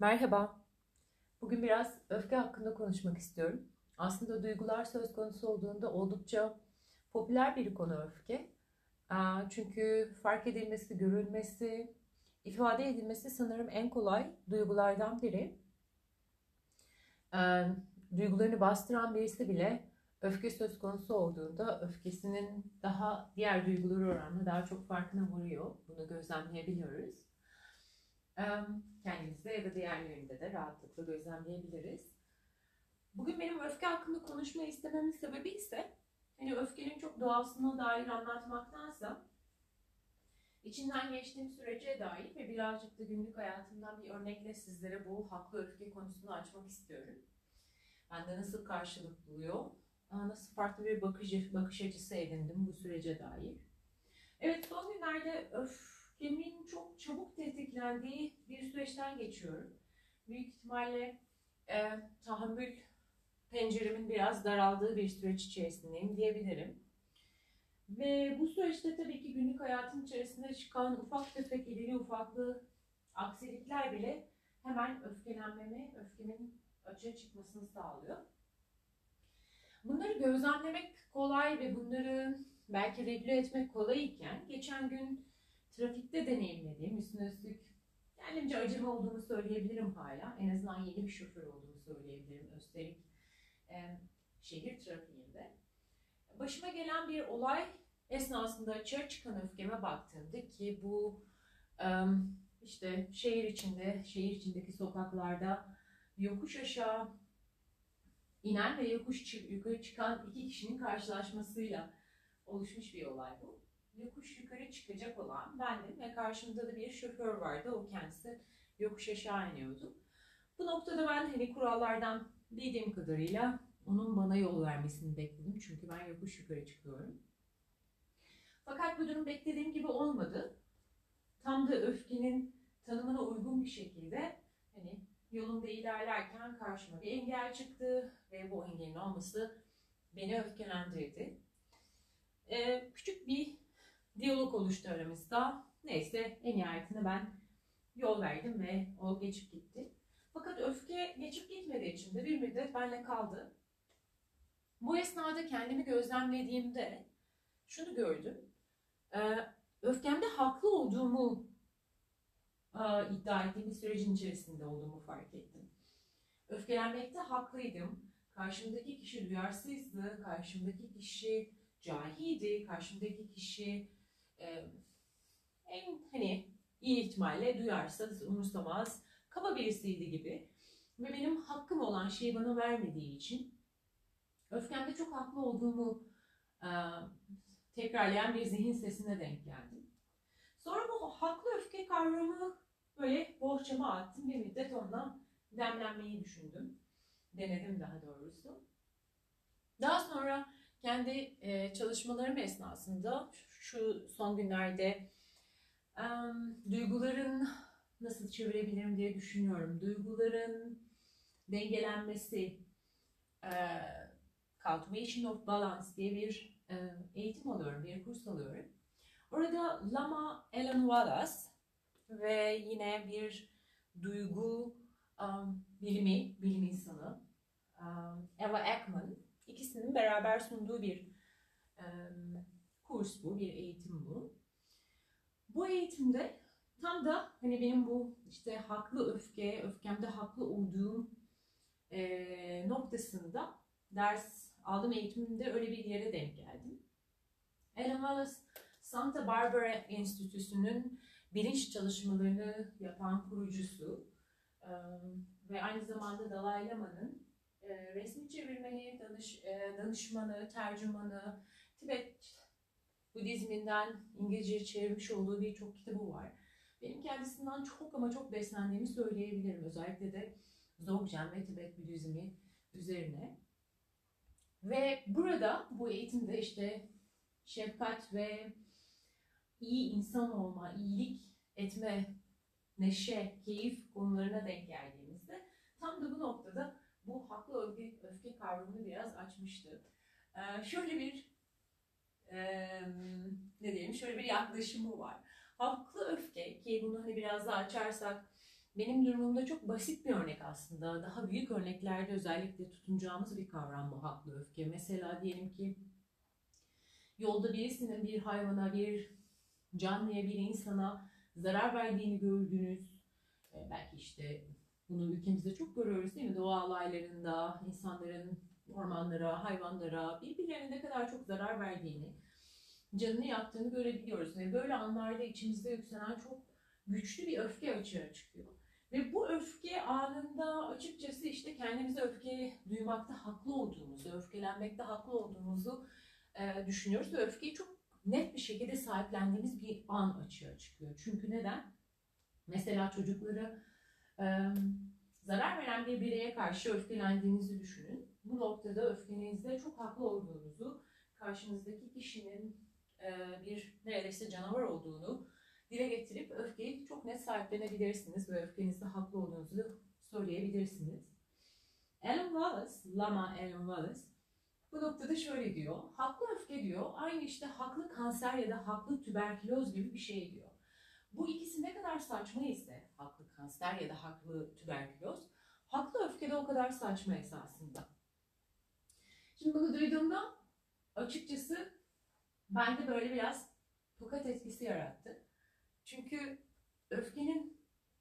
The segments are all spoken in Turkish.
Merhaba. Bugün biraz öfke hakkında konuşmak istiyorum. Aslında duygular söz konusu olduğunda oldukça popüler bir konu öfke. Çünkü fark edilmesi, görülmesi, ifade edilmesi sanırım en kolay duygulardan biri. Duygularını bastıran birisi bile öfke söz konusu olduğunda öfkesinin daha diğer duyguları oranla daha çok farkına varıyor. Bunu gözlemleyebiliyoruz. Kendimizde ya da diğerlerinde de rahatlıkla gözlemleyebiliriz. Bugün benim öfke hakkında konuşmayı istememin sebebi ise hani öfkenin çok doğasına dair anlatmaktansa içinden geçtiğim sürece dair ve birazcık da günlük hayatımdan bir örnekle sizlere bu haklı öfke konusunu açmak istiyorum. Bende nasıl karşılık buluyor, nasıl farklı bir bakış, bakış açısı edindim bu sürece dair. Evet son günlerde öfkemin çok çabuk tetiklendiği bir süreçten geçiyorum. Büyük ihtimalle e, tahammül penceremin biraz daraldığı bir süreç içerisindeyim diyebilirim. Ve bu süreçte tabii ki günlük hayatım içerisinde çıkan ufak tefek irili ufaklı aksilikler bile hemen öfkelenmemi, öfkemin açığa çıkmasını sağlıyor. Bunları gözlemlemek kolay ve bunları belki regüle etmek kolay iken geçen gün trafikte deneyimlediğim üstüne üstlük kendimce acıma olduğunu söyleyebilirim hala. En azından yeni bir şoför olduğunu söyleyebilirim. Üstelik e, şehir trafiğinde. Başıma gelen bir olay esnasında açığa çıkan öfkeme baktığımda ki bu e, işte şehir içinde, şehir içindeki sokaklarda yokuş aşağı inen ve yokuş yukarı çıkan iki kişinin karşılaşmasıyla oluşmuş bir olay bu. Yokuş yukarı çıkacak olan bendim ve karşımda da bir şoför vardı. O kendisi yokuş aşağı iniyordu. Bu noktada ben hani kurallardan bildiğim kadarıyla onun bana yol vermesini bekledim. Çünkü ben yokuş yukarı çıkıyorum. Fakat bu durum beklediğim gibi olmadı. Tam da öfkenin tanımına uygun bir şekilde hani yolumda ilerlerken karşıma bir engel çıktı ve bu engelin olması beni öfkelendirdi. Ee, küçük bir diyalog oluştu aramızda. Neyse en nihayetinde ben yol verdim ve o geçip gitti. Fakat öfke geçip gitmediği için de bir müddet benimle kaldı. Bu esnada kendimi gözlemlediğimde şunu gördüm. Ee, öfkemde haklı olduğumu e, iddia ettiğim bir sürecin içerisinde olduğumu fark ettim. Öfkelenmekte haklıydım. Karşımdaki kişi duyarsızdı, karşımdaki kişi cahiydi, karşımdaki kişi en hani iyi ihtimalle duyarsız, umursamaz, kaba birisiydi gibi. Ve benim hakkım olan şeyi bana vermediği için öfkemde çok haklı olduğumu tekrarlayan bir zihin sesine denk geldim. Sonra bu haklı öfke kavramı böyle bohçama attım. Bir müddet ondan demlenmeyi düşündüm. Denedim daha doğrusu. Daha sonra kendi çalışmalarım esnasında şu son günlerde e, duyguların nasıl çevirebilirim diye düşünüyorum. Duyguların dengelenmesi, e, Cultivation of Balance diye bir e, eğitim alıyorum, bir kurs alıyorum. Orada Lama Ellen Wallace ve yine bir duygu um, bilimi, bilim insanı um, Eva Ekman ikisinin beraber sunduğu bir um, kurs bu, bir eğitim bu. Bu eğitimde tam da hani benim bu işte haklı öfke, öfkemde haklı olduğum e, noktasında ders aldığım eğitimde öyle bir yere denk geldim. Ellen Wallace Santa Barbara Enstitüsü'nün bilinç çalışmalarını yapan kurucusu ve aynı zamanda Dalai Lama'nın resmi çevirmeni, danış, danışmanı, tercümanı, Tibet Budizminden İngilizce'ye çevirmiş olduğu birçok kitabı var. Benim kendisinden çok ama çok beslendiğimi söyleyebilirim. Özellikle de Dzogchen ve Tibet Budizmi üzerine. Ve burada bu eğitimde işte şefkat ve iyi insan olma, iyilik etme, neşe, keyif konularına denk geldiğimizde tam da bu noktada bu haklı öfke, öfke kavramını biraz açmıştı. Ee, şöyle bir ne diyelim şöyle bir yaklaşımı var. Haklı öfke ki bunu hani biraz daha açarsak benim durumumda çok basit bir örnek aslında. Daha büyük örneklerde özellikle tutunacağımız bir kavram bu haklı öfke. Mesela diyelim ki yolda birisinin bir hayvana, bir canlıya, bir insana zarar verdiğini gördünüz. Belki işte bunu ülkemizde çok görüyoruz değil mi? Doğa olaylarında insanların ormanlara, hayvanlara birbirlerine ne kadar çok zarar verdiğini, canını yaktığını görebiliyoruz. Ve böyle anlarda içimizde yükselen çok güçlü bir öfke açığa çıkıyor. Ve bu öfke anında açıkçası işte kendimize öfke duymakta haklı olduğumuzu, öfkelenmekte haklı olduğumuzu e, düşünüyoruz ve öfkeyi çok net bir şekilde sahiplendiğimiz bir an açığa çıkıyor. Çünkü neden? Mesela çocukları e, zarar veren bir bireye karşı öfkelendiğinizi düşünün. Bu noktada öfkenizde çok haklı olduğunuzu, karşınızdaki kişinin e, bir neredeyse canavar olduğunu dile getirip öfkeyi çok net sahiplenebilirsiniz ve öfkenizde haklı olduğunuzu söyleyebilirsiniz. Alan Wallace, Lama Alan Wallace bu noktada şöyle diyor. Haklı öfke diyor aynı işte haklı kanser ya da haklı tüberküloz gibi bir şey diyor. Bu ikisi ne kadar saçma ise haklı kanser ya da haklı tüberküloz, haklı öfke de o kadar saçma esasında. Şimdi bunu duyduğumda açıkçası bende böyle biraz tokat etkisi yarattı. Çünkü öfkenin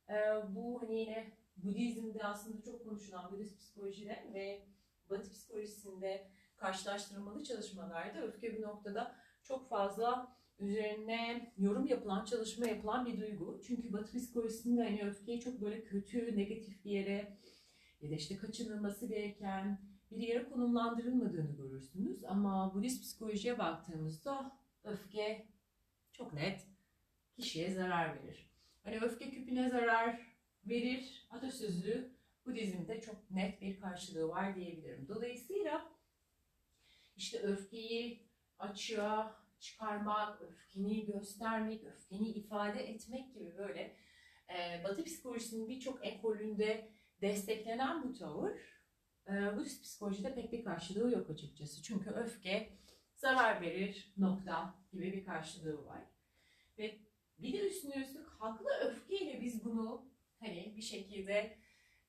e, bu hani yine Budizm'de aslında çok konuşulan Budist psikolojide ve Batı psikolojisinde karşılaştırılmalı çalışmalarda öfke bir noktada çok fazla üzerine yorum yapılan, çalışma yapılan bir duygu. Çünkü Batı psikolojisinde hani öfkeyi çok böyle kötü, negatif bir yere ya da işte kaçınılması gereken bir yere konumlandırılmadığını görürsünüz. Ama Budist psikolojiye baktığımızda öfke çok net kişiye zarar verir. Hani öfke küpüne zarar verir atasözü Budizm'de çok net bir karşılığı var diyebilirim. Dolayısıyla işte öfkeyi açığa çıkarmak, öfkeni göstermek, öfkeni ifade etmek gibi böyle e, Batı psikolojisinin birçok ekolünde desteklenen bu tavır Budist psikolojide pek bir karşılığı yok açıkçası. Çünkü öfke zarar verir nokta gibi bir karşılığı var. Ve bir de üstüne üstlük haklı öfkeyle biz bunu hani bir şekilde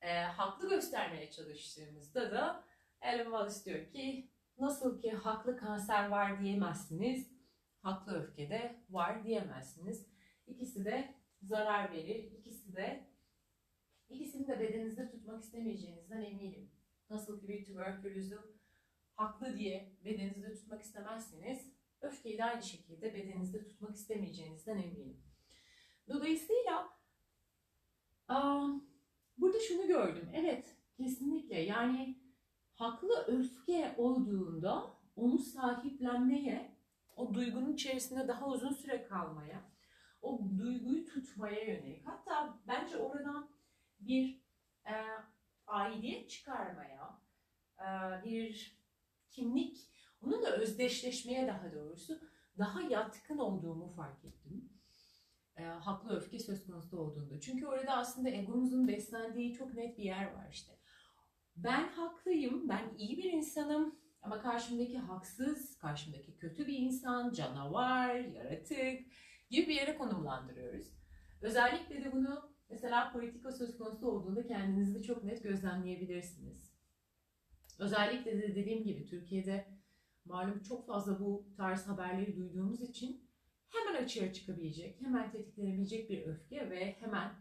e, haklı göstermeye çalıştığımızda da Alan Wallace diyor ki nasıl ki haklı kanser var diyemezsiniz, haklı öfke de var diyemezsiniz. İkisi de zarar verir, ikisi de ikisini de bedeninizde tutmak istemeyeceğinizden eminim. Nasıl ki bir tüberkülozü haklı diye bedeninizde tutmak istemezseniz öfkeyi de aynı şekilde bedeninizde tutmak istemeyeceğinizden eminim. Dolayısıyla burada şunu gördüm. Evet kesinlikle yani haklı öfke olduğunda onu sahiplenmeye, o duygunun içerisinde daha uzun süre kalmaya, o duyguyu tutmaya yönelik. Hatta bence oradan bir e, aidiyet çıkarmaya, e, bir kimlik, onunla özdeşleşmeye daha doğrusu daha yatkın olduğumu fark ettim. E, haklı öfke söz konusu olduğunda. Çünkü orada aslında egomuzun beslendiği çok net bir yer var işte. Ben haklıyım, ben iyi bir insanım ama karşımdaki haksız, karşımdaki kötü bir insan, canavar, yaratık gibi bir yere konumlandırıyoruz. Özellikle de bunu mesela politika söz konusu olduğunda kendinizde çok net gözlemleyebilirsiniz. Özellikle de dediğim gibi Türkiye'de malum çok fazla bu tarz haberleri duyduğumuz için hemen açığa çıkabilecek, hemen tetiklenebilecek bir öfke ve hemen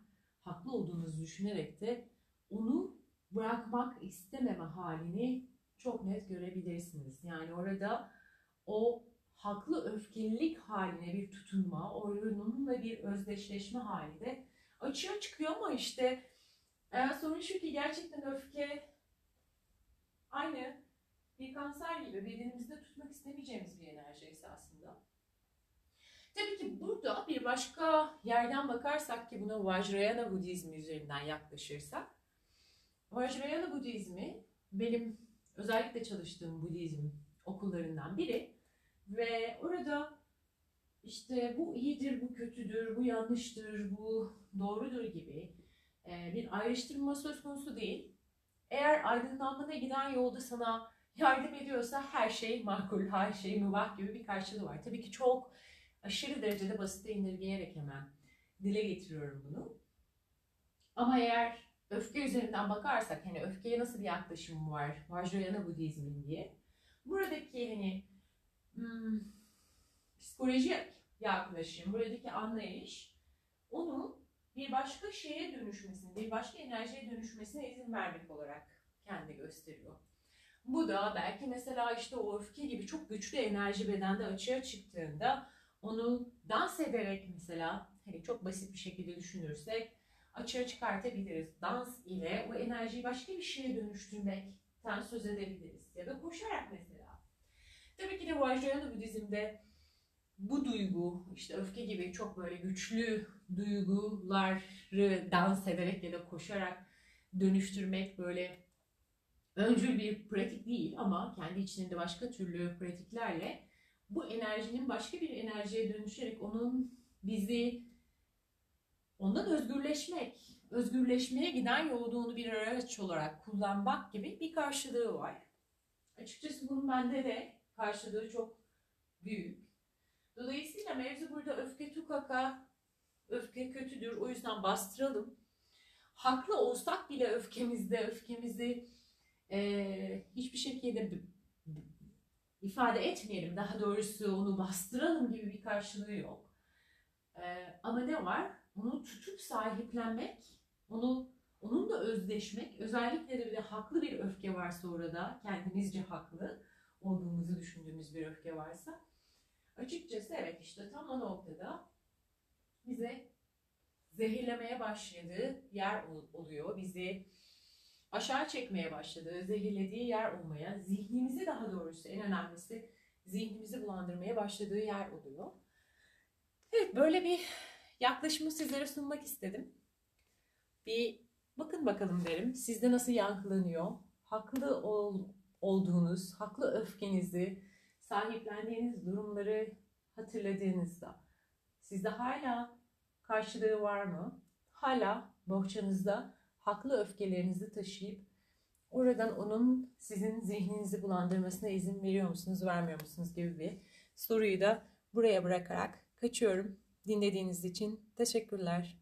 haklı olduğunuzu düşünerek de onu bırakmak istememe halini çok net görebilirsiniz. Yani orada o haklı öfkelilik haline bir tutunma, onunla bir özdeşleşme hali de açığa çıkıyor ama işte e, sorun şu ki gerçekten öfke aynı bir kanser gibi bedenimizde tutmak istemeyeceğimiz bir enerji esasında. Tabii ki burada bir başka yerden bakarsak ki buna Vajrayana Budizmi üzerinden yaklaşırsak Vajrayana Budizmi benim özellikle çalıştığım Budizm okullarından biri ve orada işte bu iyidir, bu kötüdür, bu yanlıştır, bu doğrudur gibi e, bir ayrıştırma söz konusu değil. Eğer aydınlanmana giden yolda sana yardım ediyorsa her şey makul, her şey mübah gibi bir karşılığı var. Tabii ki çok aşırı derecede basite indirgeyerek hemen dile getiriyorum bunu. Ama eğer öfke üzerinden bakarsak hani öfkeye nasıl bir yaklaşım var Vajrayana Budizmin diye. Buradaki hani hmm, psikolojik yaklaşım, buradaki anlayış onu bir başka şeye dönüşmesine, bir başka enerjiye dönüşmesine izin vermek olarak kendi gösteriyor. Bu da belki mesela işte o öfke gibi çok güçlü enerji bedende açığa çıktığında onu dans ederek mesela hani çok basit bir şekilde düşünürsek açığa çıkartabiliriz. Dans ile o enerjiyi başka bir şeye dönüştürmekten söz edebiliriz. Ya da koşarak mesela. Tabii ki de Vajrayana Budizm'de bu duygu, işte öfke gibi çok böyle güçlü duyguları dans ederek ya da koşarak dönüştürmek böyle öncül bir pratik değil ama kendi içinde başka türlü pratiklerle bu enerjinin başka bir enerjiye dönüşerek onun bizi ondan özgürleşmek, özgürleşmeye giden yolduğunu bir araç olarak kullanmak gibi bir karşılığı var. Açıkçası bunun bende de karşılığı çok büyük. Dolayısıyla mevzu burada öfke tukaka, öfke kötüdür o yüzden bastıralım. Haklı olsak bile öfkemizde, öfkemizi e, hiçbir şekilde ifade etmeyelim. Daha doğrusu onu bastıralım gibi bir karşılığı yok. E, ama ne var? Onu tutup sahiplenmek, onu onunla özdeşmek, özellikle de bir de haklı bir öfke varsa orada, kendimizce haklı olduğumuzu düşündüğümüz bir öfke varsa, açıkçası evet işte tam o noktada bize zehirlemeye başladığı yer oluyor. Bizi aşağı çekmeye başladığı, zehirlediği yer olmaya, zihnimizi daha doğrusu en önemlisi zihnimizi bulandırmaya başladığı yer oluyor. Evet böyle bir yaklaşımı sizlere sunmak istedim. Bir bakın bakalım derim. Sizde nasıl yankılanıyor? Haklı ol, olduğunuz, haklı öfkenizi, sahiplendiğiniz durumları hatırladığınızda sizde hala karşılığı var mı? Hala bohçanızda haklı öfkelerinizi taşıyıp oradan onun sizin zihninizi bulandırmasına izin veriyor musunuz, vermiyor musunuz gibi bir soruyu da buraya bırakarak kaçıyorum. Dinlediğiniz için teşekkürler.